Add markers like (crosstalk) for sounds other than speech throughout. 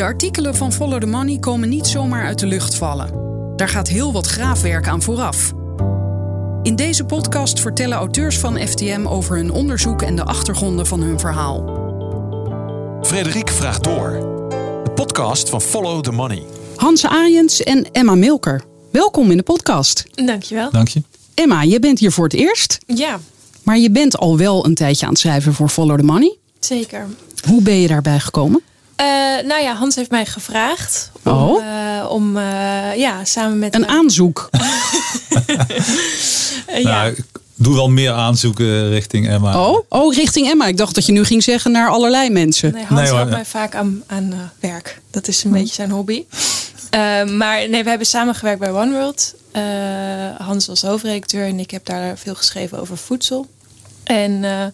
De artikelen van Follow the Money komen niet zomaar uit de lucht vallen. Daar gaat heel wat graafwerk aan vooraf. In deze podcast vertellen auteurs van FTM over hun onderzoek en de achtergronden van hun verhaal. Frederik vraagt door. De podcast van Follow the Money. Hans Arijens en Emma Milker. Welkom in de podcast. Dankjewel. Dank je. Emma, je bent hier voor het eerst, Ja, maar je bent al wel een tijdje aan het schrijven voor Follow the Money. zeker. Hoe ben je daarbij gekomen? Eh, nou ja, Hans heeft mij gevraagd om, Oh. eh, om eh, ja, samen met Een hem- aanzoek. (laughs) (laughs) Ja. Nou, ik doe wel meer aanzoeken richting Emma. Oh, oh, richting Emma. Ik dacht dat je nu ging zeggen naar allerlei mensen. Nee, Hans Nee, hoor. helpt mij vaak aan, aan werk. Dat is een beetje zijn hobby. Eh, maar nee, we hebben samengewerkt bij One World. Eh, Hans was hoofdredacteur en ik heb daar veel geschreven over voedsel. En eh,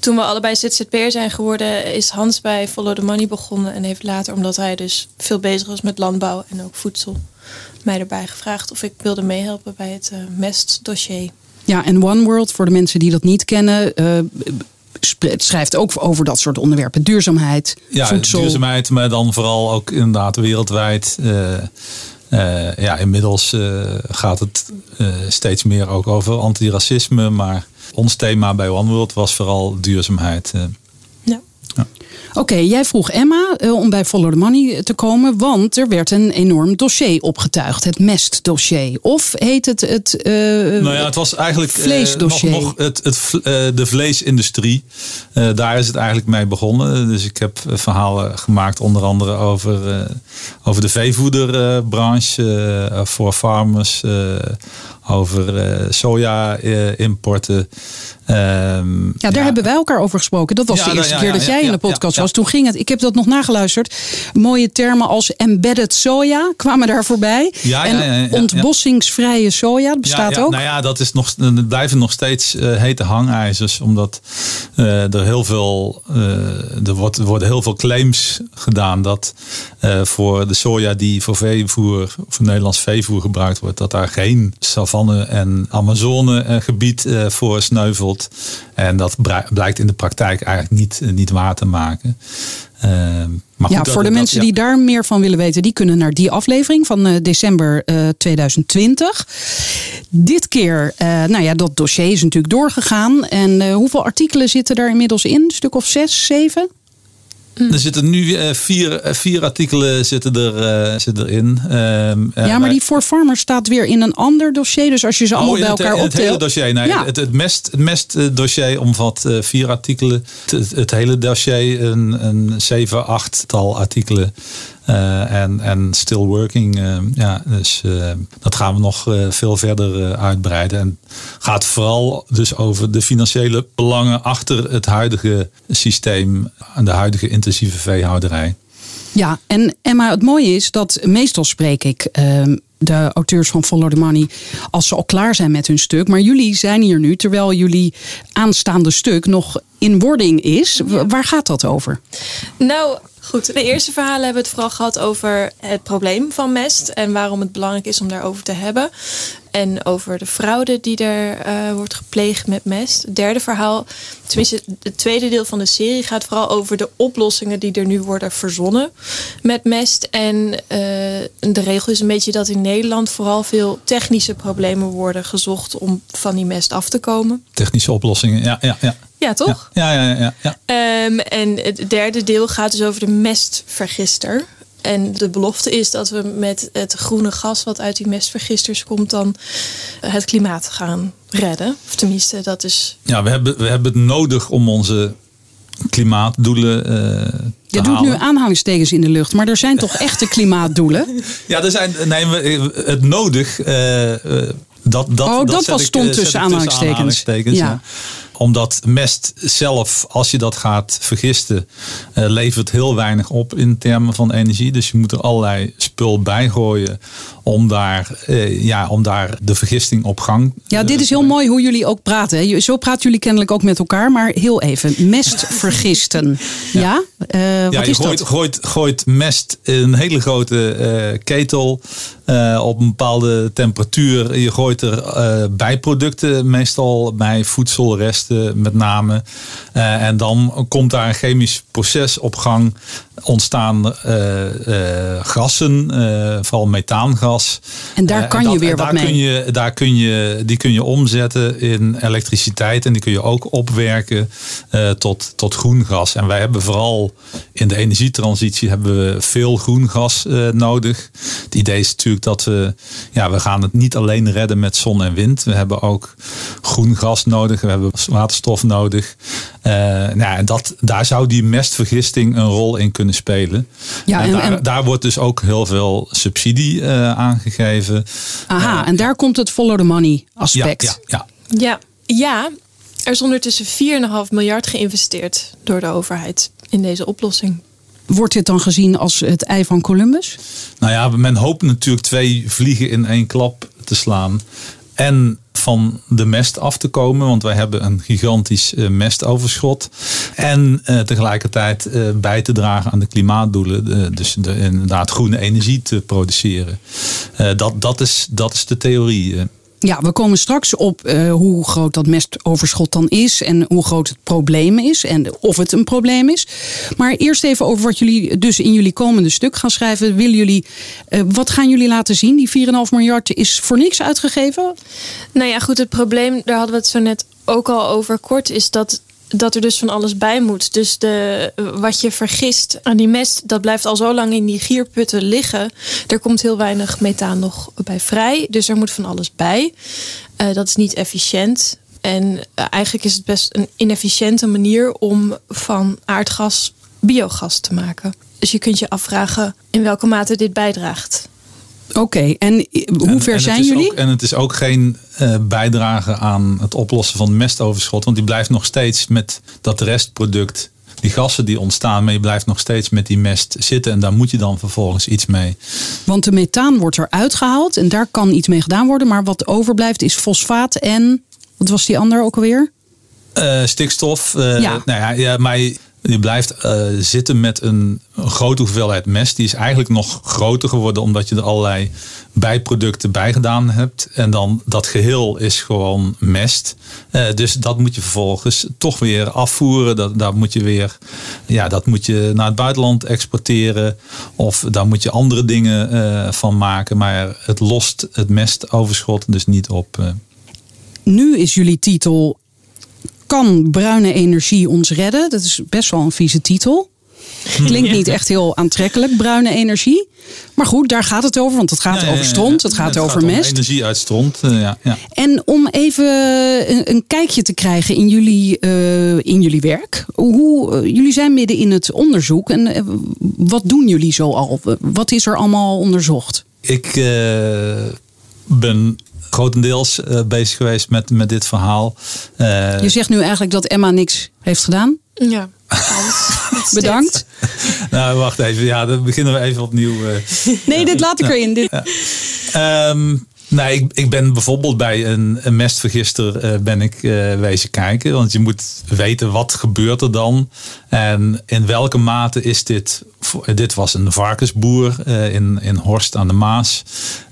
toen we allebei ZZP'er zijn geworden, is Hans bij Follow the Money begonnen. En heeft later, omdat hij dus veel bezig was met landbouw en ook voedsel, mij erbij gevraagd of ik wilde meehelpen bij het eh, mestdossier. Ja, en One World, voor de mensen die dat niet kennen, eh, het schrijft ook over dat soort onderwerpen. Duurzaamheid, ja, voedsel. duurzaamheid, maar dan vooral ook inderdaad wereldwijd. Eh, eh, ja, inmiddels eh, gaat het eh, steeds meer ook over antiracisme. Maar ons thema bij One World was vooral duurzaamheid. eh. Ja. Oké, jij vroeg Emma eh, om bij Follow the Money te komen, want er werd een enorm dossier opgetuigd. Het mestdossier. Of heet het het... eh, Nou ja, het was eigenlijk eh, Vleesdossier. nog, nog het, het, eh, de vleesindustrie. Eh, daar is het eigenlijk mee begonnen. Dus ik heb eh, verhalen gemaakt, onder andere over, eh, over de veevoederbranche, eh, voor farmers, eh, over eh, soja-importen. Ehm, Ja, daar hebben wij elkaar over gesproken. Dat was Ja, de nou, eerste ja, keer dat jij in de podcast was. Toen ging het, ik heb dat nog nageluisterd. Mooie termen als embedded soja kwamen daar voorbij. En ontbossingsvrije soja, dat bestaat ja, ja, ook. Nou ja, dat is nog, het blijven nog steeds eh, hete hangijzers. Omdat eh, er heel veel, eh, er wordt, er worden heel veel claims gedaan dat eh, voor de soja die voor veevoer, voor Nederlands veevoer gebruikt wordt, dat daar geen savanne en Amazone eh, gebied eh, voor sneuvelt. En dat blijkt in de praktijk eigenlijk niet, eh, niet waar te maken. Maar Ja, goed, voor de dat- mensen ja. die daar meer van willen weten, die kunnen naar die aflevering van december eh, 2020. Dit keer, nou ja, dat dossier is natuurlijk doorgegaan. En hoeveel artikelen zitten daar inmiddels in? Een stuk of zes, zeven? Er zitten nu eh, vier, eh, vier artikelen zitten er, eh, zitten erin. Ehm, eh, ja, maar die For Farmers staat weer in een ander dossier. Dus als je ze allemaal Oh, in bij het, elkaar in het hele optelt. dossier. Nee, Ja. het, het, mest, het mest dossier omvat vier artikelen. Het, het hele dossier een, een zeven, achttal artikelen. Eh, en, en still working. eh, ja, dus eh, dat gaan we nog eh, veel verder eh, uitbreiden. En gaat vooral dus over de financiële belangen achter het huidige systeem. En de huidige intensieve veehouderij. Ja, en Emma, het mooie is dat meestal spreek ik ehm, de auteurs van Follow the Money als ze al klaar zijn met hun stuk. Maar jullie zijn hier nu terwijl jullie aanstaande stuk nog in wording is. W- Waar gaat dat over? Nou, goed. De eerste verhalen hebben we het vooral gehad over het probleem van mest en waarom het belangrijk is om daarover te hebben. En over de fraude die er eh, wordt gepleegd met mest. Het derde verhaal, tenminste het tweede deel van de serie, gaat vooral over de oplossingen die er nu worden verzonnen met mest. En eh, de regel is een beetje dat in Nederland vooral veel technische problemen worden gezocht om van die mest af te komen. Technische oplossingen. Ja, ja, ja. Ja, toch? Ja, ja, ja. ja, ja. Ehm, en het derde deel gaat dus over de mestvergister. En de belofte is dat we met het groene gas wat uit die mestvergisters komt, dan het klimaat gaan redden. Of tenminste, dat is. Ja, we hebben, we hebben het nodig om onze klimaatdoelen eh te Je doet halen. nu aanhalingstekens in de lucht, maar er zijn toch echte klimaatdoelen? (laughs) Ja, er zijn, nee, we- het nodig. eh, eh, dat, dat, Oh, dat zet was- ik, stond eh, tussen aanhalingstekens, Ja. ja. Omdat mest zelf, als je dat gaat vergisten, eh, levert heel weinig op in termen van energie. Dus je moet er allerlei spul bij gooien om daar, eh, ja, om daar de vergisting op gang Ja, eh, dit is heel mooi hoe jullie ook praten. hè. Zo praten jullie kennelijk ook met elkaar, maar heel even. Mestvergisten. (laughs) Ja? Eh, wat Ja, je is gooit, dat? gooit, gooit mest in een hele grote eh, ketel op een bepaalde temperatuur. Je gooit er bijproducten, meestal bij voedselresten met name. En dan komt daar een chemisch proces op gang. Ontstaan uh, uh, gassen, vooral methaangas. En daar kan je weer wat mee. Kun je, daar kun je, die kun je omzetten in elektriciteit en die kun je ook opwerken tot, tot groen gas. En wij hebben vooral in de energietransitie hebben we veel groen gas nodig. Het idee is natuurlijk dat we, ja, we gaan het niet alleen redden met zon en wind. We hebben ook groen gas nodig, we hebben waterstof nodig. nou, en dat, daar zou die mestvergisting een rol in kunnen spelen. Ja, en, daar, daar, wordt dus ook heel veel subsidie uh, aangegeven. Aha, en daar komt het follow the money aspect. Ja, ja, ja. ja, er is ondertussen 4,5 miljard geïnvesteerd door de overheid in deze oplossing. Wordt dit dan gezien als het ei van Columbus? Nou ja, men hoopt natuurlijk twee vliegen in één klap te slaan. En van de mest af te komen. Want wij hebben een gigantisch uh, mestoverschot. En uh, tegelijkertijd uh, bij te dragen aan de klimaatdoelen. dus de, inderdaad groene energie te produceren. dat, dat, is, dat is de theorie. Ja, we komen straks op uh, hoe groot dat mestoverschot dan is en hoe groot het probleem is en of het een probleem is. Maar eerst even over wat jullie dus in jullie komende stuk gaan schrijven. Willen jullie, uh, wat gaan jullie laten zien? Die 4,5 miljard is voor niks uitgegeven? Nou ja, goed, het probleem, daar hadden we het zo net ook al over kort, is dat dat er dus van alles bij moet. Dus de, wat je vergist aan die mest, dat blijft al zo lang in die gierputten liggen. Er komt heel weinig methaan nog bij vrij. Dus er moet van alles bij. Uh, dat is niet efficiënt. En uh, eigenlijk is het best een inefficiënte manier om van aardgas biogas te maken. Dus je kunt je afvragen in welke mate dit bijdraagt. Oké, en hoe ver zijn jullie? Ook, en het is ook geen uh, bijdrage aan het oplossen van mestoverschot. Want die blijft nog steeds met dat restproduct, die gassen die ontstaan, maar je blijft nog steeds met die mest zitten. En daar moet je dan vervolgens iets mee. Want de methaan wordt eruit gehaald en daar kan iets mee gedaan worden. Maar wat overblijft is fosfaat en, wat was die ander ook alweer? Uh, stikstof. Uh, ja. Nou ja, ja, maar je blijft uh, zitten met een, grote hoeveelheid mest. Die is eigenlijk nog groter geworden omdat je er allerlei bijproducten bij gedaan hebt. En dan dat geheel is gewoon mest. Uh, dus dat moet je vervolgens toch weer afvoeren. Dat, moet je weer, ja, dat moet je naar het buitenland exporteren. Of daar moet je andere dingen uh, van maken. Maar het lost het mestoverschot dus niet op. Nu is jullie titel kan bruine energie ons redden? Dat is best wel een vieze titel. Klinkt niet echt heel aantrekkelijk, bruine energie. Maar goed, daar gaat het over, want het gaat over stront, het gaat over mest. Energie uit stront, uh, ja, ja, En om even een, een, kijkje te krijgen in jullie, uh, in jullie werk. Hoe, uh, jullie zijn midden in het onderzoek. En wat doen jullie zo al? Wat is er allemaal onderzocht? Ik ben grotendeels uh, bezig geweest met, met dit verhaal. Uh, je zegt nu eigenlijk dat Emma niks heeft gedaan? Ja. (laughs) Bedankt. (laughs) nou, wacht even. Ja, dan beginnen we even opnieuw. Uh, nee, dit laat ik erin. Dit... Um, Nee, ik, ik ben bijvoorbeeld bij een, een mestvergister uh, ben ik uh, wezen kijken. Want je moet weten wat gebeurt er dan. En in welke mate is dit... Dit was een varkensboer uh, in, in Horst aan de Maas.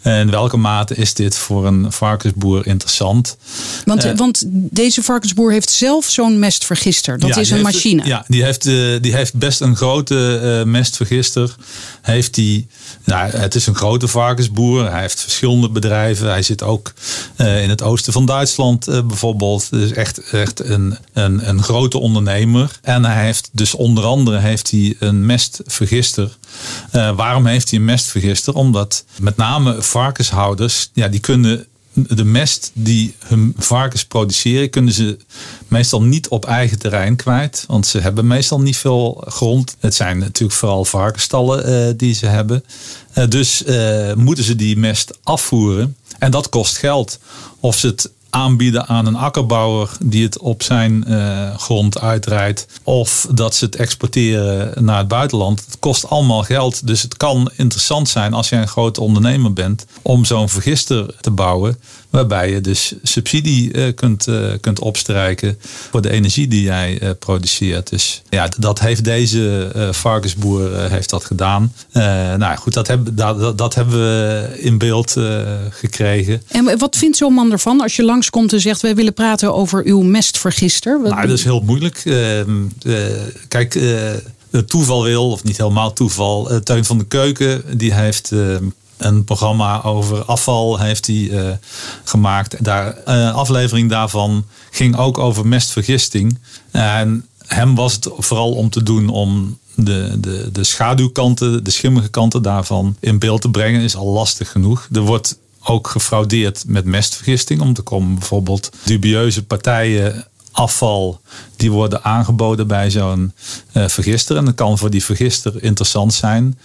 In welke mate is dit voor een varkensboer interessant? Want, want deze varkensboer heeft zelf zo'n mestvergister. Dat is een machine. Ja, die heeft, die heeft best een grote mestvergister. Heeft die, nou, het is een grote varkensboer. Hij heeft verschillende bedrijven hij zit ook uh, in het oosten van Duitsland uh, bijvoorbeeld. Dus echt, echt een, een, een grote ondernemer. En hij heeft dus onder andere heeft hij een mestvergister. Uh, waarom heeft hij een mestvergister? Omdat met name varkenshouders, ja, die kunnen de mest die hun varkens produceren, kunnen ze meestal niet op eigen terrein kwijt. Want ze hebben meestal niet veel grond. Het zijn natuurlijk vooral varkensstallen uh, die ze hebben. Uh, dus uh, moeten ze die mest afvoeren. En dat kost geld. Of ze het aanbieden aan een akkerbouwer die het op zijn uh, grond uitrijdt. Of dat ze het exporteren naar het buitenland. Het kost allemaal geld. Dus het kan interessant zijn als je een grote ondernemer bent om zo'n vergister te bouwen. Waarbij je dus subsidie uh, kunt, uh, kunt opstrijken voor de energie die jij uh, produceert. Dus ja, dat heeft deze varkensboer heeft dat gedaan. nou goed, dat, heb, dat, dat hebben we in beeld gekregen. En wat vindt zo'n man ervan als je langskomt en zegt... wij willen praten over uw mestvergister? Nou, dat is heel moeilijk. Ehm, kijk toeval wil, of niet helemaal toeval, Teun van de Keuken, die heeft een programma over afval heeft hij gemaakt. Daar, een aflevering daarvan ging ook over mestvergisting. En hem was het vooral om te doen om de, de, de schaduwkanten, de schimmige kanten daarvan in beeld te brengen, is al lastig genoeg. Er wordt ook gefraudeerd met mestvergisting. Om te komen bijvoorbeeld dubieuze partijen afval die worden aangeboden bij zo'n uh, vergister. En dat kan voor die vergister interessant zijn,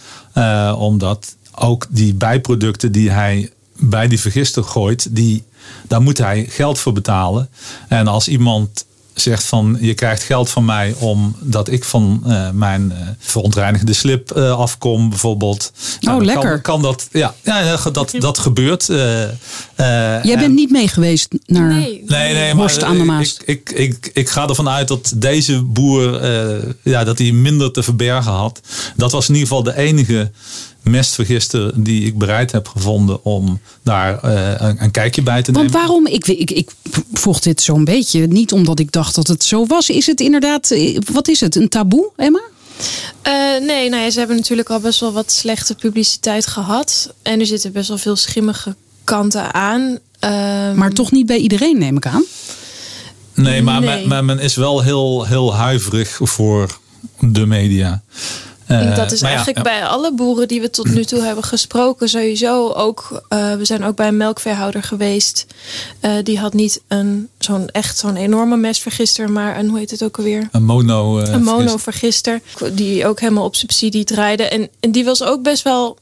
omdat ook die bijproducten die hij bij die vergister gooit, die, daar moet hij geld voor betalen. En als iemand zegt van je krijgt geld van mij omdat ik van uh, mijn uh, verontreinigde slip uh, afkom bijvoorbeeld. Oh, nou, lekker. Kan, kan, dat, ja, ja dat, dat gebeurt. Jij bent niet mee geweest naar nee, nee, nee maar, aan de Maas. Ik, ik, ik, ik ga ervan uit dat deze boer ja, dat hij minder te verbergen had. Dat was in ieder geval de enige mestvergister die ik bereid heb gevonden om daar uh, een, een, kijkje bij te nemen. Want waarom? Ik, ik, ik vroeg dit zo'n beetje. Niet omdat ik dacht dat het zo was. Is het inderdaad, eh, wat is het, een taboe, Emma? Uh, nee, nou ja, ze hebben natuurlijk al best wel wat slechte publiciteit gehad. En er zitten best wel veel schimmige kanten aan. Ehm, maar toch niet bij iedereen, neem ik aan? Nee, maar, nee. Maar, men is wel heel, heel huiverig voor de media. Uh, dat is eigenlijk bij alle boeren die we tot nu toe hebben gesproken sowieso ook. Uh, we zijn ook bij een melkveehouder geweest. Uh, die had niet een zo'n echt zo'n enorme mesvergister, maar een hoe heet het ook alweer? Een mono. een monovergister die ook helemaal op subsidie draaide. En, en die was ook best wel.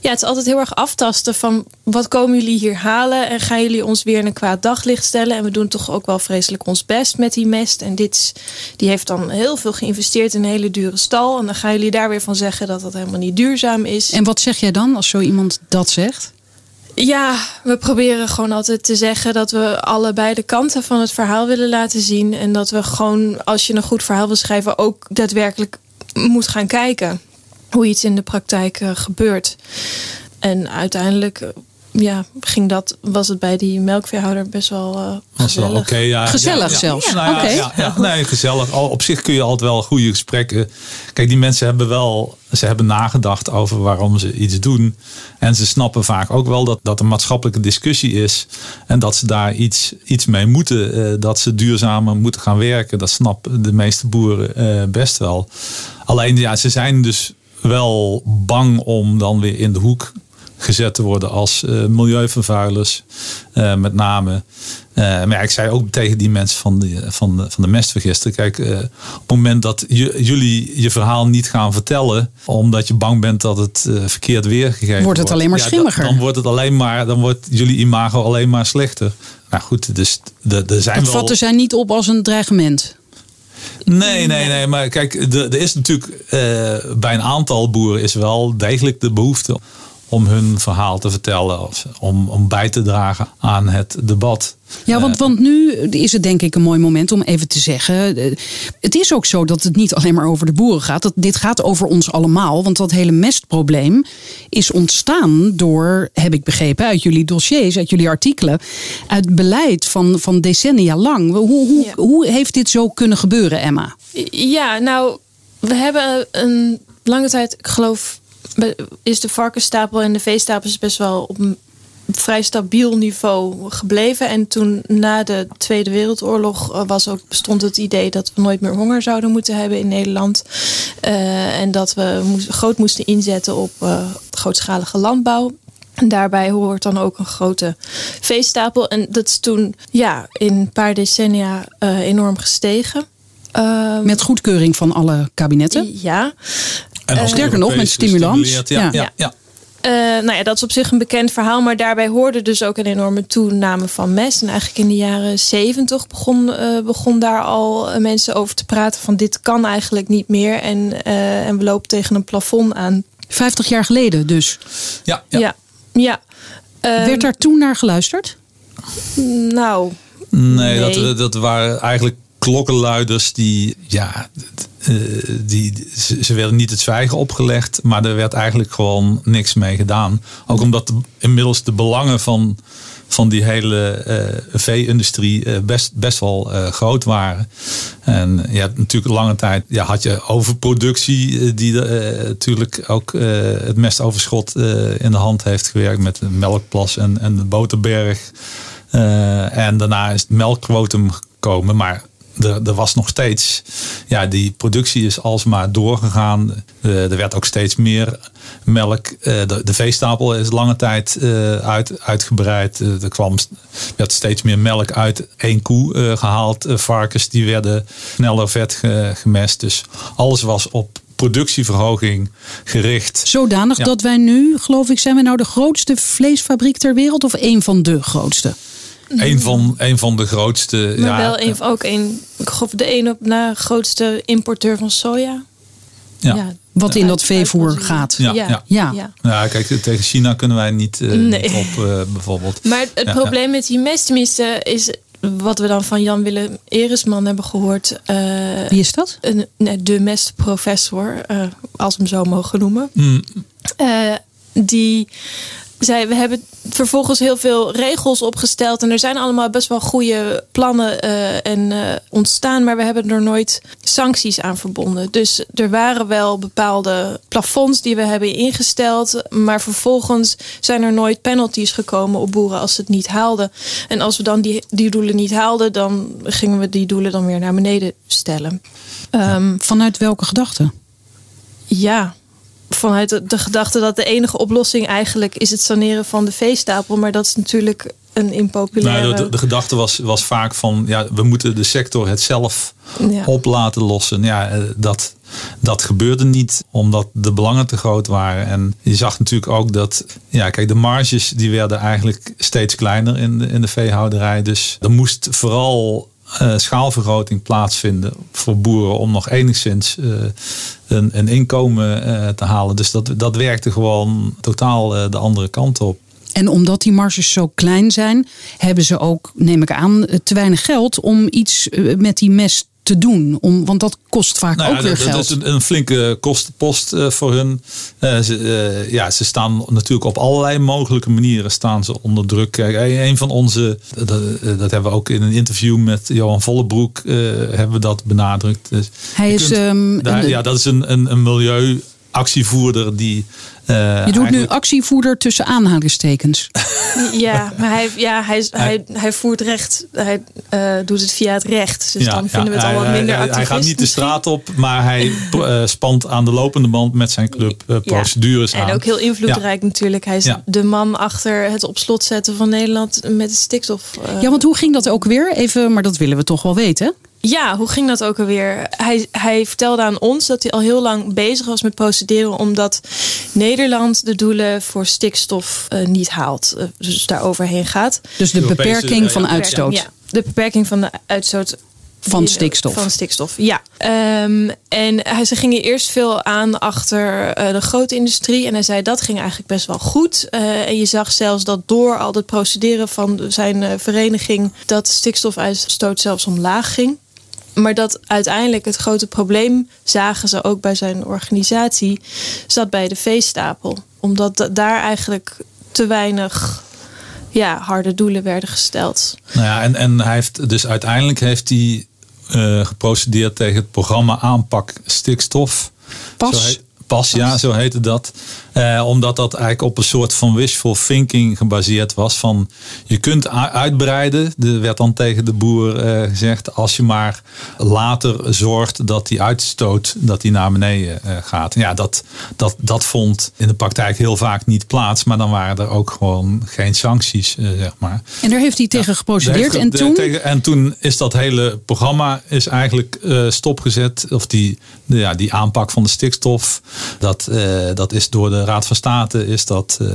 Ja, het is altijd heel erg aftasten van wat komen jullie hier halen en gaan jullie ons weer in een kwaad daglicht stellen. En we doen toch ook wel vreselijk ons best met die mest. En dit, die heeft dan heel veel geïnvesteerd in een hele dure stal. En dan gaan jullie daar weer van zeggen dat dat helemaal niet duurzaam is. En wat zeg jij dan als zo iemand dat zegt? Ja, we proberen gewoon altijd te zeggen dat we allebei de kanten van het verhaal willen laten zien. En dat we gewoon, als je een goed verhaal wil schrijven, ook daadwerkelijk moet gaan kijken hoe iets in de praktijk uh, gebeurt. En uiteindelijk ja, ging dat, was het bij die melkveehouder best wel uh, gezellig. Wel ja, gezellig zelfs. Nou, ja, nee, gezellig. Al, op zich kun je altijd wel goede gesprekken. Kijk, die mensen hebben wel, ze hebben nagedacht over waarom ze iets doen. En ze snappen vaak ook wel dat dat een maatschappelijke discussie is. En dat ze daar iets, iets mee moeten. Uh, dat ze duurzamer moeten gaan werken. Dat snappen de meeste boeren uh, best wel. Alleen ja, ze zijn dus wel bang om dan weer in de hoek gezet te worden als uh, milieuvervuilers, uh, met name. Uh, maar ik zei ook tegen die mensen van de, van de, van de mestvergister: kijk, op het moment dat jullie je verhaal niet gaan vertellen, omdat je bang bent dat het verkeerd weergegeven wordt, wordt het alleen maar schimmiger. dan, dan, wordt het alleen maar, dan wordt jullie imago alleen maar slechter. Nou goed, dus er zijn dat wel... vatten zij niet op als een dreigement. Nee, nee, nee. Maar kijk, er is natuurlijk bij een aantal boeren is wel degelijk de behoefte om hun verhaal te vertellen. Of om, om bij te dragen aan het debat. Ja, want, eh, want nu is het denk ik een mooi moment om even te zeggen. Eh, het is ook zo dat het niet alleen maar over de boeren gaat. Dat dit gaat over ons allemaal. Want dat hele mestprobleem is ontstaan door, heb ik begrepen, uit jullie dossiers, uit jullie artikelen. Uit beleid van, van decennia lang. Hoe, hoe, hoe heeft dit zo kunnen gebeuren, Emma? Ja, nou, we hebben een lange tijd, ik geloof is de varkensstapel en de veestapel best wel op een vrij stabiel niveau gebleven. En toen na de Tweede Wereldoorlog eh, was ook, bestond het idee dat we nooit meer honger zouden moeten hebben in Nederland. Uh, en dat we moest, groot moesten inzetten op uh, grootschalige landbouw. En daarbij hoort dan ook een grote veestapel. En dat is toen ja, in een paar decennia enorm gestegen. Met goedkeuring van alle kabinetten? Ja. En sterker nog, met stimulans. Ja, ja. ja. Uh, nou ja, dat is op zich een bekend verhaal, maar daarbij hoorde dus ook een enorme toename van mest. En eigenlijk in de jaren zeventig begon, uh, begon daar al mensen over te praten van dit kan eigenlijk niet meer. En, uh, en we lopen tegen een plafond aan. Vijftig jaar geleden dus? Ja. Ja. ja, ja. Werd daar toen naar geluisterd? Nou. Nee, nee. Dat, dat waren eigenlijk klokkenluiders die, ja, die, ze, werden niet het zwijgen opgelegd, maar er werd eigenlijk gewoon niks mee gedaan. Ook omdat inmiddels de belangen van van die hele vee-industrie best, best wel groot waren. En je hebt natuurlijk lange tijd ja, had je overproductie die natuurlijk ook het mestoverschot in de hand heeft gewerkt met de melkplas en, en de boterberg. en daarna is het melkquotum gekomen. Maar er, er, was nog steeds, ja, die productie is alsmaar doorgegaan. Uh, er werd ook steeds meer melk. Uh, de, de, veestapel is lange tijd uh, uit, uitgebreid. er kwam, werd steeds meer melk uit één koe gehaald. varkens die werden sneller vet gemest. Dus alles was op productieverhoging gericht. Zodanig dat wij nu, geloof ik, zijn we nou de grootste vleesfabriek ter wereld of een van de grootste? Een van, een van de grootste. Maar ja, wel een, ook een, ik geloof de een op na grootste importeur van soja. Ja. Wat in dat veevoer gaat. Ja, ja. ja. ja. kijk, tegen China kunnen wij niet, uh, nee. op, uh, bijvoorbeeld. Maar het probleem met die mestmissen is wat we dan van Jan Willem Eresman hebben gehoord. Uh, Wie is dat? Een, de mestprofessor, als we hem zo mogen noemen. Mm. die zij, we hebben vervolgens heel veel regels opgesteld. En er zijn allemaal best wel goede plannen uh, en, uh, ontstaan. Maar we hebben er nooit sancties aan verbonden. Dus er waren wel bepaalde plafonds die we hebben ingesteld. Maar vervolgens zijn er nooit penalties gekomen op boeren als ze het niet haalden. En als we dan die, die doelen niet haalden, dan gingen we die doelen dan weer naar beneden stellen. Um, Vanuit welke gedachte? Ja, vanuit de, gedachte dat de enige oplossing eigenlijk is het saneren van de veestapel. Maar dat is natuurlijk een impopulaire... Nou, de, de, gedachte was, was vaak van, ja, we moeten de sector het zelf op laten lossen. Ja, eh, dat, dat gebeurde niet, omdat de belangen te groot waren. En je zag natuurlijk ook dat, ja, kijk, de marges die werden eigenlijk steeds kleiner in de, in de veehouderij. Dus er moest vooral uh, schaalvergroting plaatsvinden voor boeren om nog enigszins uh, een, een, inkomen uh, te halen. Dus dat, dat werkte gewoon totaal de andere kant op. En omdat die marges zo klein zijn, hebben ze ook, neem ik aan, te weinig geld om iets met die mest te doen? Om, want dat kost vaak nou ook weer geld. Dat is een, een flinke kostenpost uh, voor hun. Uh, ze, uh, ja, ze staan natuurlijk op allerlei mogelijke manieren staan ze onder druk. Kijk, een van onze, dat, dat hebben we ook in een interview met Johan Vollebroek, hebben we dat benadrukt. Dus Hij is, kunt, um, daar, ja, dat is een, een, een milieuactievoerder die uh, je doet nu actievoerder tussen aanhalingstekens. (laughs) ja, maar hij, ja, hij, hij, hij voert recht. Hij uh, doet het via het recht. Dus dan vinden we het al wat minder hij, hij gaat niet de straat op, maar hij uh, spant aan de lopende band met zijn club procedures aan. En ook heel invloedrijk natuurlijk. Hij is de man achter het op slot zetten van Nederland met de stikstof. ja, want hoe ging dat ook weer? Even, maar dat willen we toch wel weten. Ja, hoe ging dat ook alweer? Hij, hij vertelde aan ons dat hij al heel lang bezig was met procederen omdat Nederland de doelen voor stikstof uh, niet haalt. Uh, dus daar overheen gaat. Dus de, beperking uh, van uitstoot. Ja, de beperking van de uitstoot van stikstof. Van stikstof, ja. Um, en hij, ze gingen eerst veel aan achter uh, de grote industrie. En hij zei dat ging eigenlijk best wel goed. Uh, en je zag zelfs dat door al het procederen van zijn uh, vereniging... dat stikstofuitstoot zelfs omlaag ging. Maar dat uiteindelijk het grote probleem, zagen ze ook bij zijn organisatie, zat bij de veestapel. Omdat daar eigenlijk te weinig ja, harde doelen werden gesteld. Nou ja, en, en hij heeft dus uiteindelijk heeft hij uh, geprocedeerd tegen het programma aanpak stikstof. Pas. Pas, ja, zo heette dat. Eh, omdat dat eigenlijk op een soort van wishful thinking gebaseerd was. Van je kunt uitbreiden, er werd dan tegen de boer eh, gezegd, als je maar later zorgt dat die uitstoot dat die naar beneden uh, gaat. Ja, dat, dat, dat vond in de praktijk heel vaak niet plaats. Maar dan waren er ook gewoon geen sancties, zeg maar. En daar heeft hij tegen ja, geprocedeerd. en, toen? Tegen, en toen is dat hele programma is eigenlijk stopgezet. Of die, de, ja, die aanpak van de stikstof, dat, dat is door de Raad van State is, dat, uh,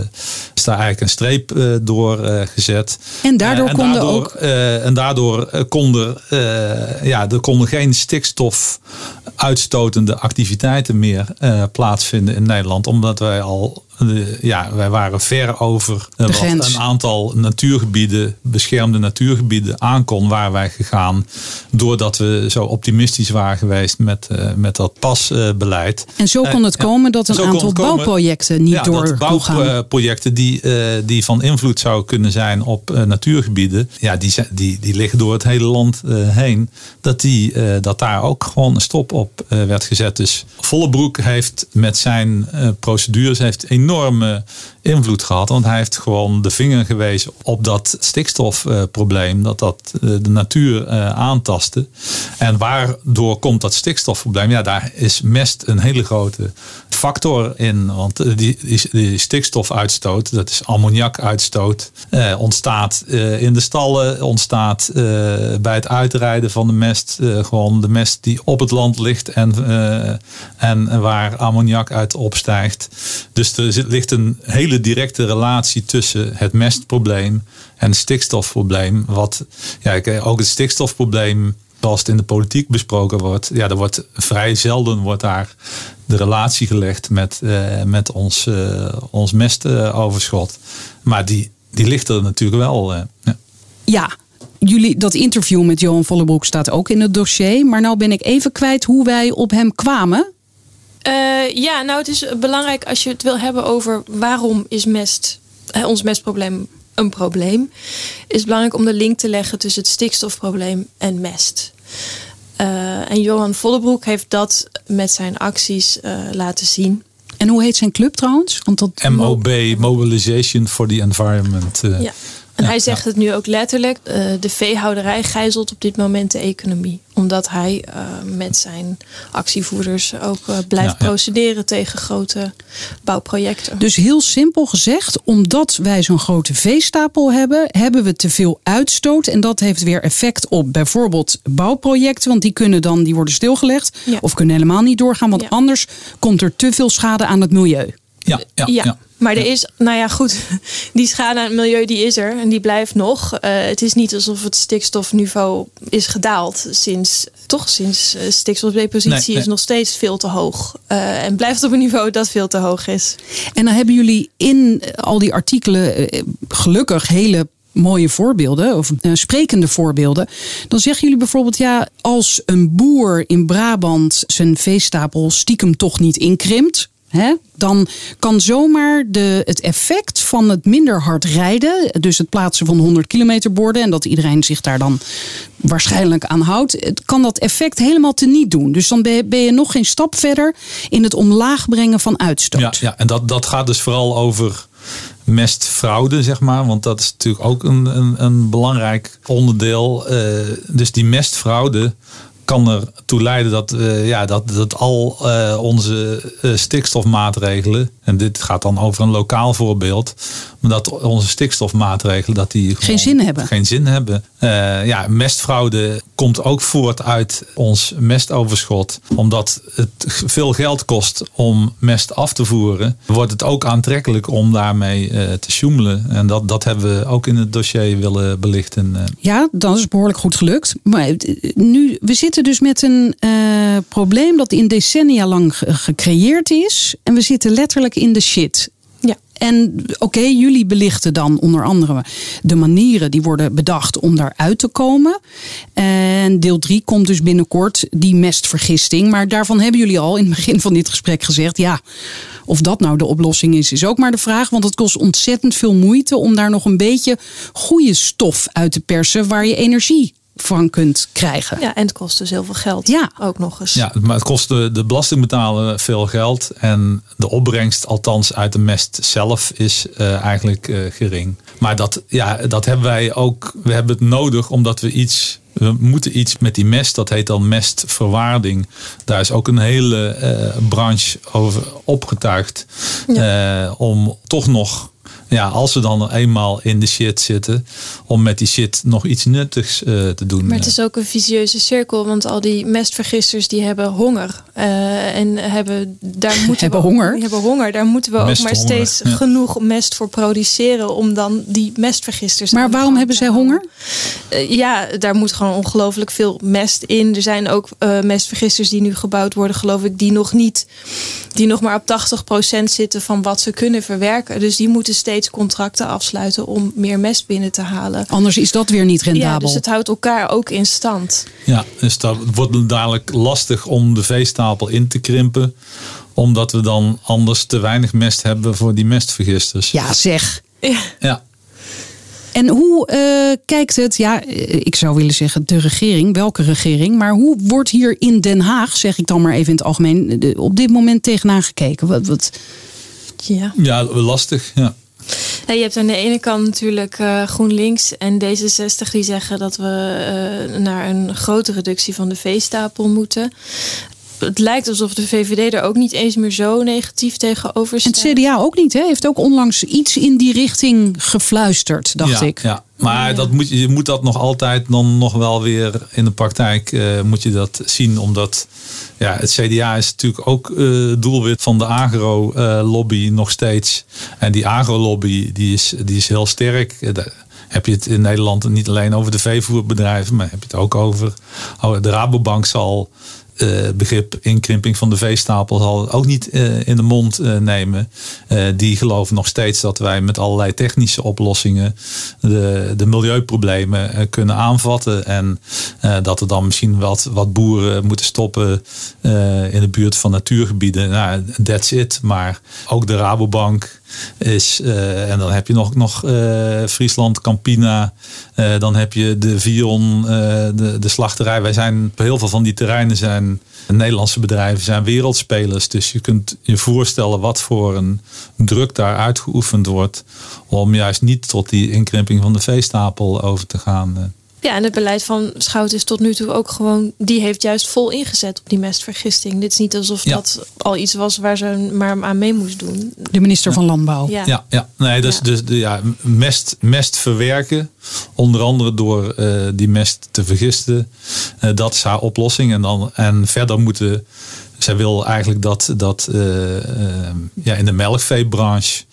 is daar eigenlijk een streep uh, door gezet. En daardoor en konden daardoor, ook. en daardoor konden, ja, er konden geen stikstof uitstotende activiteiten meer plaatsvinden in Nederland. Omdat wij al ja, wij waren ver over De wat een aantal natuurgebieden, beschermde natuurgebieden aankon, waar wij gegaan. Doordat we zo optimistisch waren geweest met, eh, met dat pasbeleid. En zo kon Eh, het komen dat een aantal bouwprojecten niet ja, door dat bouwprojecten die, eh, die van invloed zouden kunnen zijn op eh, natuurgebieden, ja, die, die, die liggen door het hele land eh, heen. Dat, die, eh, dat daar ook gewoon een stop op eh, werd gezet. Dus Vollebroek heeft met zijn eh, procedures heeft enorme invloed gehad. Want hij heeft gewoon de vinger gewezen op dat stikstofprobleem. dat dat eh, de natuur eh, aantastte. En waardoor komt dat stikstofprobleem? Ja, daar is mest een hele grote factor in. Want eh, die, die, stikstofuitstoot, dat is ammoniakuitstoot, ontstaat in de stallen, ontstaat bij het uitrijden van de mest. gewoon de mest die op het land ligt en, en waar ammoniak uit opstijgt. Dus er zit- ligt een hele directe relatie tussen het mestprobleem en het stikstofprobleem. Wat, ja, ik- ook het stikstofprobleem het in de politiek besproken wordt, ja, er wordt vrij zelden wordt daar de relatie gelegd met, eh, met ons, eh, ons mestoverschot. maar die, die ligt er natuurlijk wel. eh, ja. Ja, jullie, dat interview met Johan Vollebroek staat ook in het dossier. Maar nou ben ik even kwijt hoe wij op hem kwamen. Eh, ja, nou het is belangrijk als je het wil hebben over waarom is mest, hè, ons mestprobleem een probleem. Is het belangrijk om de link te leggen tussen het stikstofprobleem en mest. Eh, en Johan Vollebroek heeft dat met zijn acties eh, laten zien. En hoe heet zijn club trouwens? Want dat, MOB, Mobilization for the Environment. Ja. En Ja, hij zegt het nu ook letterlijk. eh, de veehouderij gijzelt op dit moment de economie. Omdat hij eh, met zijn actievoerders ook eh, blijft Ja, ja. procederen tegen grote bouwprojecten. Dus heel simpel gezegd, omdat wij zo'n grote veestapel hebben, hebben we te veel uitstoot. En dat heeft weer effect op bijvoorbeeld bouwprojecten. Want die kunnen dan, die worden stilgelegd. Ja. Of kunnen helemaal niet doorgaan. Want Ja. anders komt er te veel schade aan het milieu. ja, ja, ja, ja. Maar er is, nou ja, goed, (laughs) die schade aan het milieu die is er en die blijft nog. Eh, het is niet alsof het stikstofniveau is gedaald sinds, toch sinds eh, stikstofdepositie Nee, nee. is nog steeds veel te hoog. Eh, en blijft op een niveau dat veel te hoog is. En dan hebben jullie in al die artikelen gelukkig hele mooie voorbeelden, of sprekende voorbeelden. Dan zeggen jullie bijvoorbeeld, ja, als een boer in Brabant zijn veestapel stiekem toch niet inkrimpt. Dan kan zomaar de, het effect van het minder hard rijden, dus het plaatsen van 100 kilometer borden en dat iedereen zich daar dan waarschijnlijk aan houdt, het kan dat effect helemaal teniet doen. Dus dan ben je, ben je nog geen stap verder in het omlaag brengen van uitstoot. Ja, ja, en dat, dat gaat dus vooral over mestfraude, zeg maar. Want dat is natuurlijk ook een, een, een belangrijk onderdeel. Eh, dus die mestfraude kan ertoe leiden dat, eh, ja, dat, dat al eh, onze eh, stikstofmaatregelen, en dit gaat dan over een lokaal voorbeeld, maar dat onze stikstofmaatregelen dat die gewoon zin hebben. Geen zin hebben. Eh, ja, mestfraude komt ook voort uit ons mestoverschot. Omdat het veel geld kost om mest af te voeren, wordt het ook aantrekkelijk om daarmee eh, te sjoemelen. En dat, dat hebben we ook in het dossier willen belichten. eh. Ja, dat is behoorlijk goed gelukt. Maar nu, we zitten dus met een probleem dat in decennia lang ge- gecreëerd is. En we zitten letterlijk in de shit. Ja. En oké, jullie belichten dan onder andere de manieren die worden bedacht om daaruit te komen. En deel 3 komt dus binnenkort, die mestvergisting. Maar daarvan hebben jullie al in het begin van dit gesprek gezegd, ja, of dat nou de oplossing is, is ook maar de vraag. Want het kost ontzettend veel moeite om daar nog een beetje goede stof uit te persen waar je energie van kunt krijgen. Ja, en het kost dus heel veel geld. Ja. Ook nog eens. Ja, maar het kost de, de belastingbetaler veel geld. En de opbrengst, althans uit de mest zelf, is eh, eigenlijk eh, gering. Maar dat, ja, dat hebben wij ook. We hebben het nodig omdat we iets. We moeten iets met die mest, dat heet dan mestverwaarding. Daar is ook een hele eh, branche over opgetuigd. Eh, om toch nog ja, als we dan eenmaal in de shit zitten, om met die shit nog iets nuttigs uh, te doen. Maar het is ook een visieuze cirkel, want al die mestvergisters die hebben honger. Uh, en hebben, daar (laughs) moeten hebben we, honger. Die hebben honger. Daar moeten we ook maar steeds ja. genoeg mest voor produceren om dan die mestvergisters. Maar waarom hebben zij honger? Uh, ja, daar moet gewoon ongelooflijk veel mest in. Er zijn ook mestvergisters die nu gebouwd worden, geloof ik, die nog niet, die nog maar op 80% zitten van wat ze kunnen verwerken. Dus die moeten steeds contracten afsluiten om meer mest binnen te halen. Anders is dat weer niet rendabel. Ja, dus het houdt elkaar ook in stand. Ja, dus dat wordt dadelijk lastig om de veestapel in te krimpen. Omdat we dan anders te weinig mest hebben voor die mestvergisters. Ja, zeg. Ja. ja. En hoe uh, kijkt het, ja, ik zou willen zeggen de regering, welke regering, maar hoe wordt hier in Den Haag, zeg ik dan maar even in het algemeen, op dit moment tegenaan gekeken? Wat, wat... Ja. ja, lastig. Ja. Ja, je hebt aan de ene kant natuurlijk uh, GroenLinks en D66 die zeggen dat we uh, naar een grote reductie van de veestapel moeten. Het lijkt alsof de VVD er ook niet eens meer zo negatief tegenover staat. En het CDA ook niet, hè? Heeft ook onlangs iets in die richting gefluisterd, dacht ja, ik. Ja, maar. Dat moet, je moet dat nog altijd dan nog wel weer in de praktijk eh, moet je dat zien. Omdat ja, het CDA is natuurlijk ook eh, doelwit van de agro-lobby nog steeds. En die agro-lobby die is, die is heel sterk. Eh, daar heb je het in Nederland niet alleen over de veevoerbedrijven, maar heb je het ook over. oh, de Rabobank zal eh, begrip inkrimping van de veestapel zal ook niet eh, in de mond eh, nemen. Die geloven nog steeds dat wij met allerlei technische oplossingen de, de milieuproblemen kunnen aanvatten. En dat er dan misschien wat, wat boeren moeten stoppen in de buurt van natuurgebieden. Nou, that's it. Maar ook de Rabobank eh, en dan heb je nog, nog eh, Friesland, Campina, eh, dan heb je de Vion, de, de slachterij. Wij zijn op heel veel van die terreinen zijn Nederlandse bedrijven, zijn wereldspelers. Dus je kunt je voorstellen wat voor een druk daar uitgeoefend wordt om juist niet tot die inkrimping van de veestapel over te gaan. Ja, en het beleid van Schout is tot nu toe ook gewoon, die heeft juist vol ingezet op die mestvergisting. Dit is niet alsof Ja. dat al iets was waar ze maar aan mee moest doen. De minister van Landbouw. Ja. Ja, ja. nee, dus, Ja. dus de, ja, mest, mest verwerken, onder andere door eh, die mest te vergisten, eh, dat is haar oplossing. En, dan, en verder moeten, zij wil eigenlijk dat, dat eh, ja, in de melkveebranche,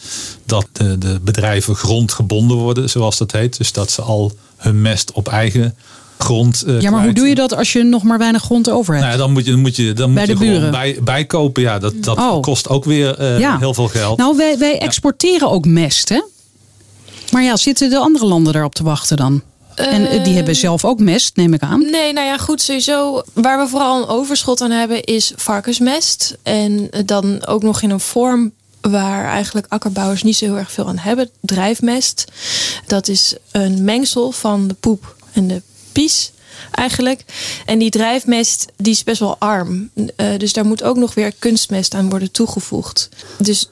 dat de, de bedrijven grondgebonden worden, zoals dat heet. Dus dat ze al hun mest op eigen grond. eh, Ja, maar hoe doe je dat als je nog maar weinig grond over hebt? nou, ja, dan moet je, dan moet je, dan Bij moet je de gewoon buren. bij, bijkopen. Ja, dat, dat Oh. kost ook weer eh, Ja. heel veel geld. Nou, wij, wij exporteren ook mest, hè? Maar ja, zitten de andere landen daarop te wachten dan? En eh, die hebben zelf ook mest, neem ik aan. Nee, nou ja, goed, sowieso. Waar we vooral een overschot aan hebben is varkensmest. En dan ook nog in een vorm waar eigenlijk akkerbouwers niet zo heel erg veel aan hebben. Drijfmest. Dat is een mengsel van de poep en de pies eigenlijk. En die drijfmest die is best wel arm. Eh, dus daar moet ook nog weer kunstmest aan worden toegevoegd. Dus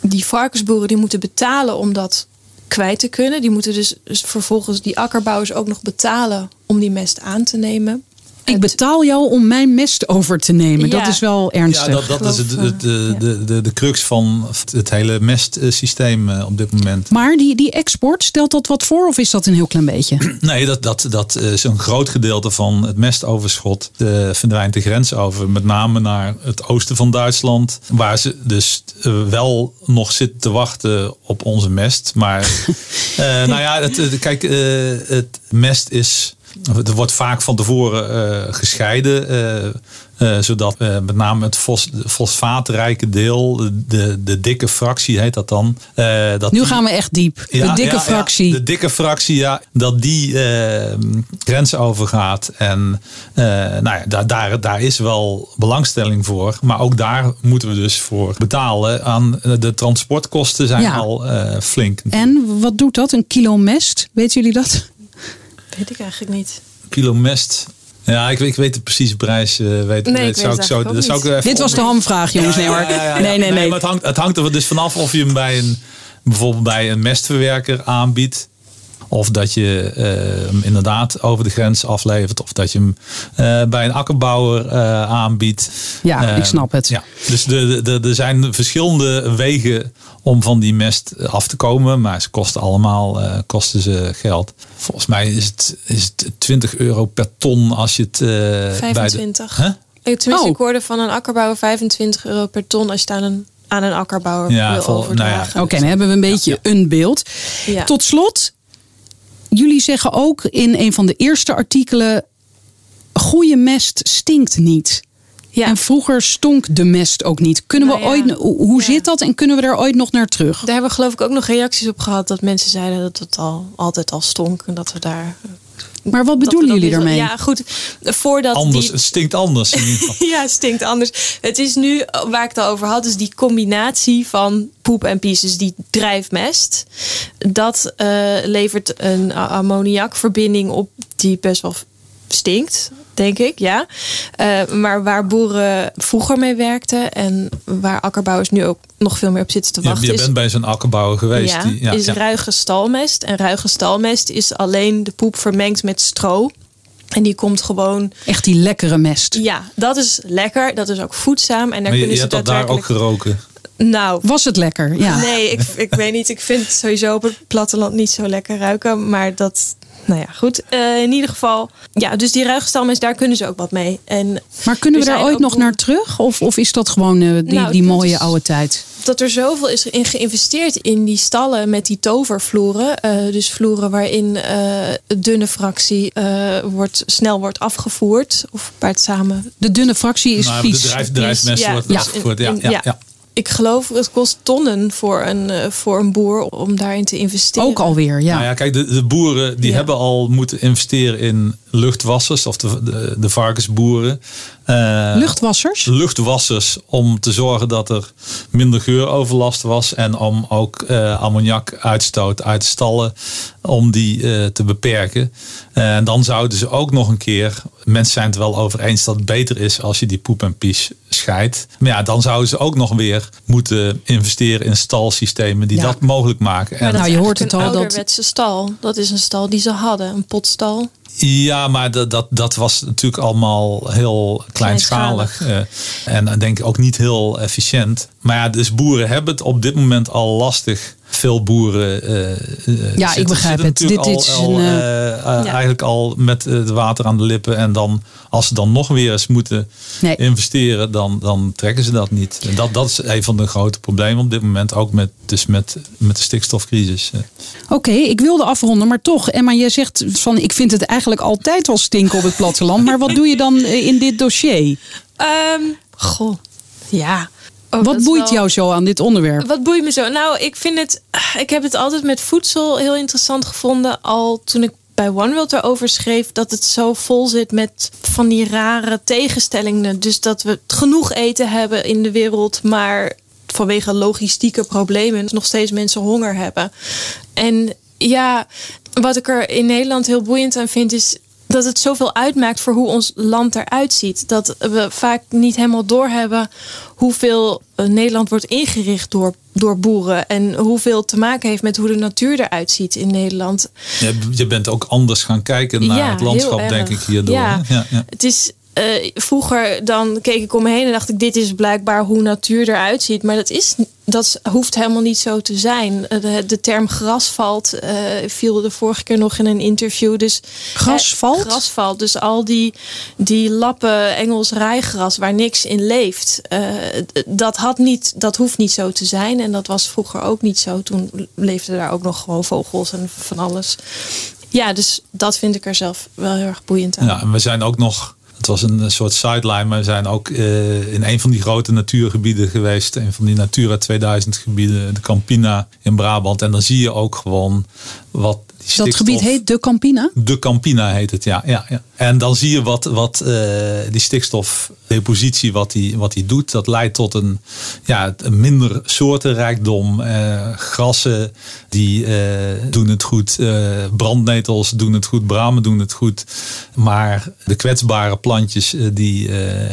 die varkensboeren die moeten betalen om dat kwijt te kunnen. Die moeten dus, dus vervolgens die akkerbouwers ook nog betalen om die mest aan te nemen. Ik betaal jou om mijn mest over te nemen. Dat is wel ernstig. Ja, dat, dat is het, het, de, de, de, de crux van het hele mestsysteem eh, op dit moment. Maar die, die export, stelt dat wat voor of is dat een heel klein beetje? (clears throat) Nee, dat, dat, dat is een groot gedeelte van het mestoverschot. De, verdwijnt de grens over, met name naar het oosten van Duitsland. Waar ze dus eh, wel nog zitten te wachten op onze mest. Maar (laughs) eh, nou ja, het, het- kijk, eh, het mest is... Er wordt vaak van tevoren eh, gescheiden. eh, eh, zodat met name het fos, fosfaatrijke deel, de, de, dikke fractie heet dat dan. dat Nu die- gaan we echt diep. de dikke fractie. de dikke fractie, ja. Dat die grenzen overgaat. En nou ja, daar, daar, daar is wel belangstelling voor. Maar ook daar moeten we dus voor betalen. Aan de transportkosten zijn Ja. al flink. En wat doet dat? Een kilo mest? Weten jullie dat? Weet ik eigenlijk niet. Kilo mest. Ja, ik, weet- ik weet de precieze prijs. eh weet, Nee, ik weet zou ik even Dit was de hamvraag, jongens. Nee, hoor. Ja, ja, ja, ja. Nee, nee, nee. maar het, hangt, het hangt er dus vanaf of je hem bij een, bijvoorbeeld bij een mestverwerker aanbiedt. Of dat je hem inderdaad over de grens aflevert. Of dat je hem eh, bij een akkerbouwer eh, aanbiedt. Ja, ik Eh, snap het. Ja. Dus de, de, er zijn verschillende wegen om van die mest af te komen. Maar ze kosten allemaal eh, kosten ze geld. Volgens mij is het, is het 20 euro per ton als je het eh, bij de... 25. Huh? Ik, tenminste, Oh. ik hoorde van een akkerbouwer 25 euro per ton als je het aan een, aan een akkerbouwer Ja, wil vol- overdragen. nou Oké, dan hebben we een beetje een beeld. Ja. Tot slot, jullie zeggen ook in een van de eerste artikelen: goede mest stinkt niet. Ja. En vroeger stonk de mest ook niet. Kunnen we Nou ja. ooit, hoe hoe Ja. zit dat en kunnen we daar ooit nog naar terug? Daar hebben we geloof ik ook nog reacties op gehad dat mensen zeiden dat het al altijd al stonk en dat we daar. Maar wat bedoelen jullie daarmee? Ja, goed. Voordat Anders, die, het stinkt anders in ieder geval. (laughs) ja, stinkt anders. Het is nu, waar ik het al over had, is die combinatie van poep en pies, dus die drijfmest. Dat eh, levert een ammoniakverbinding op die best wel stinkt, denk ik, ja. Eh, maar waar boeren vroeger mee werkten en waar akkerbouwers nu ook nog veel meer op zitten te Je, wachten, je is bent bij zo'n akkerbouwer geweest. ja, die, ja, is ja. ruige stalmest. En ruige stalmest is alleen de poep vermengd met stro. En die komt gewoon. Echt die lekkere mest. Ja, dat is lekker. Dat is ook voedzaam. En daar Maar je, kunnen je ze hebt dat daar ook geroken. Nou. Was het lekker? Ja. Nee, ik, ik weet niet. Ik vind het sowieso op het platteland niet zo lekker ruiken. Maar dat. Nou ja, goed. Eh, in ieder geval. Ja, dus die ruige stalmest, daar kunnen ze ook wat mee. En Maar kunnen we daar ooit nog naar terug? Of, of is dat gewoon eh, die, Nou, die mooie is- oude tijd? dat er zoveel is in geïnvesteerd in die stallen met die tovervloeren. Eh, dus vloeren waarin eh dunne fractie eh, wordt, snel wordt afgevoerd. Of waar het samen. De dunne fractie is Maar de vies. drijf, drijfmest Ja, wordt ja. afgevoerd. Ja, In- ja, ja. Ik geloof het kost tonnen voor een, eh, voor een boer om daarin te investeren. Ook alweer, ja. Nou ja, kijk, de, de boeren die Ja. hebben al moeten investeren in luchtwassers, of de, de, de varkensboeren. Eh, Luchtwassers? luchtwassers om te zorgen dat er minder geuroverlast was en om ook eh ammoniakuitstoot uit de stallen om die eh, te beperken. Eh, En dan zouden ze ook nog een keer, mensen zijn het wel over eens dat het beter is als je die poep en pies scheidt. Maar ja, dan zouden ze ook nog weer moeten investeren in stalsystemen die Ja. dat mogelijk maken. En Nou, je hoort het al, Een dat- ouderwetse stal. Dat is een stal die ze hadden. Een potstal. Ja, maar dat, dat, dat was natuurlijk allemaal heel kleinschalig. Kleinschalig. eh, en ik denk ook niet heel efficiënt. Maar ja, dus boeren hebben het op dit moment al lastig. Veel boeren. eh, eh, Ja, ik begrijp het. Dit al, is al, een, eh, Ja. Eigenlijk al met het water aan de lippen. En dan, als ze dan nog weer eens moeten Nee. investeren, dan, dan trekken ze dat niet. En dat, dat is een van de grote problemen op dit moment. Ook met, dus met, met de stikstofcrisis. Oké, ik wilde afronden, maar toch. Emma, jij zegt van ik vind het eigenlijk altijd al stinken op het platteland. Maar wat doe je dan in dit dossier? Ehm, goh, ja. Oh, Wat boeit wel- jou zo aan dit onderwerp? Wat boeit me zo? Nou, ik vind het. Ik heb het altijd met voedsel heel interessant gevonden. Al toen ik bij One World erover schreef dat het zo vol zit met van die rare tegenstellingen. Dus dat we genoeg eten hebben in de wereld, maar vanwege logistieke problemen nog steeds mensen honger hebben. En ja, wat ik er in Nederland heel boeiend aan vind is dat het zoveel uitmaakt voor hoe ons land eruit ziet. Dat we vaak niet helemaal doorhebben hoeveel eh, Nederland wordt ingericht door, door boeren. En hoeveel te maken heeft met hoe de natuur eruit ziet in Nederland. Je, je bent ook anders gaan kijken naar Ja, het landschap, denk ik, hierdoor. Ja, ja. Het is eh, vroeger dan keek ik om me heen en dacht ik, dit is blijkbaar hoe natuur eruit ziet. Maar dat, is, dat hoeft helemaal niet zo te zijn. Eh, De, de term grasvalt eh, viel de vorige keer nog in een interview. Dus, Grasvalt? Eh, grasvalt. Dus al die, die lappen Engels rijgras waar niks in leeft. eh, dat, had niet, dat hoeft niet zo te zijn. En dat was vroeger ook niet zo. Toen leefden daar ook nog gewoon vogels en van alles. Ja, dus dat vind ik er zelf wel heel erg boeiend aan. Ja, en we zijn ook nog, het was een soort sideline, maar we zijn ook eh, in een van die grote natuurgebieden geweest. Een van die Natura 2000 gebieden, de Campina in Brabant. En dan zie je ook gewoon wat die Dat gebied heet de Campina. De Campina heet het, ja. ja, ja. En dan zie je wat, wat eh, die stikstofdepositie, wat die, wat die doet. Dat leidt tot een, ja, een minder soortenrijkdom. Eh, grassen die eh, doen het goed. brandnetels doen het goed. Bramen doen het goed. Maar de kwetsbare plantjes die,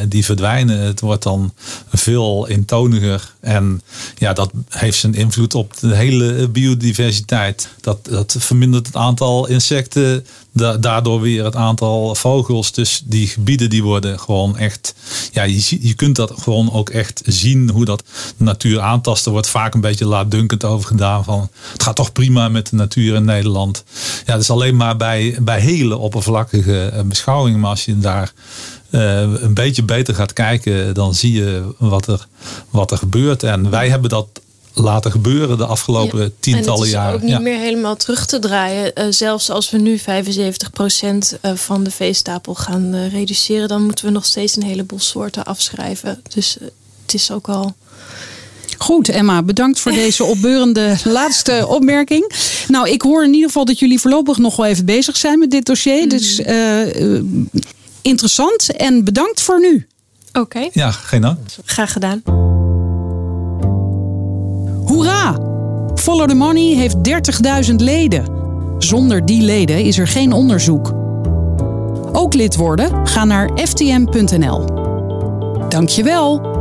die verdwijnen. Het wordt dan veel intoniger. En ja, dat heeft zijn invloed op de hele biodiversiteit. Dat, dat vermindert het aantal insecten. Daardoor weer het aantal vogels. Dus die gebieden die worden gewoon echt. Ja, je, je kunt dat gewoon ook echt zien hoe dat natuur aantasten. wordt vaak een beetje laatdunkend over gedaan. Van, het gaat toch prima met de natuur in Nederland. Ja, dat is alleen maar bij, bij hele oppervlakkige eh, beschouwingen. Maar als je daar uh, een beetje beter gaat kijken, dan zie je wat er, wat er gebeurt. En wij hebben dat laten gebeuren de afgelopen tientallen jaren. Het is ook niet meer helemaal terug te draaien. Uh, zelfs als we nu 75% eh, van de veestapel gaan uh, reduceren, dan moeten we nog steeds een heleboel soorten afschrijven. Dus het is ook al. Goed, Emma, bedankt voor deze opbeurende (laughs) laatste opmerking. Nou, ik hoor in ieder geval dat jullie voorlopig nog wel even bezig zijn met dit dossier. Dus interessant en bedankt voor nu. Oké. Ja, geen dank. Graag gedaan. Hoera! Follow the Money heeft 30.000 leden. Zonder die leden is er geen onderzoek. Ook lid worden? Ga naar ftm.nl. Dankjewel.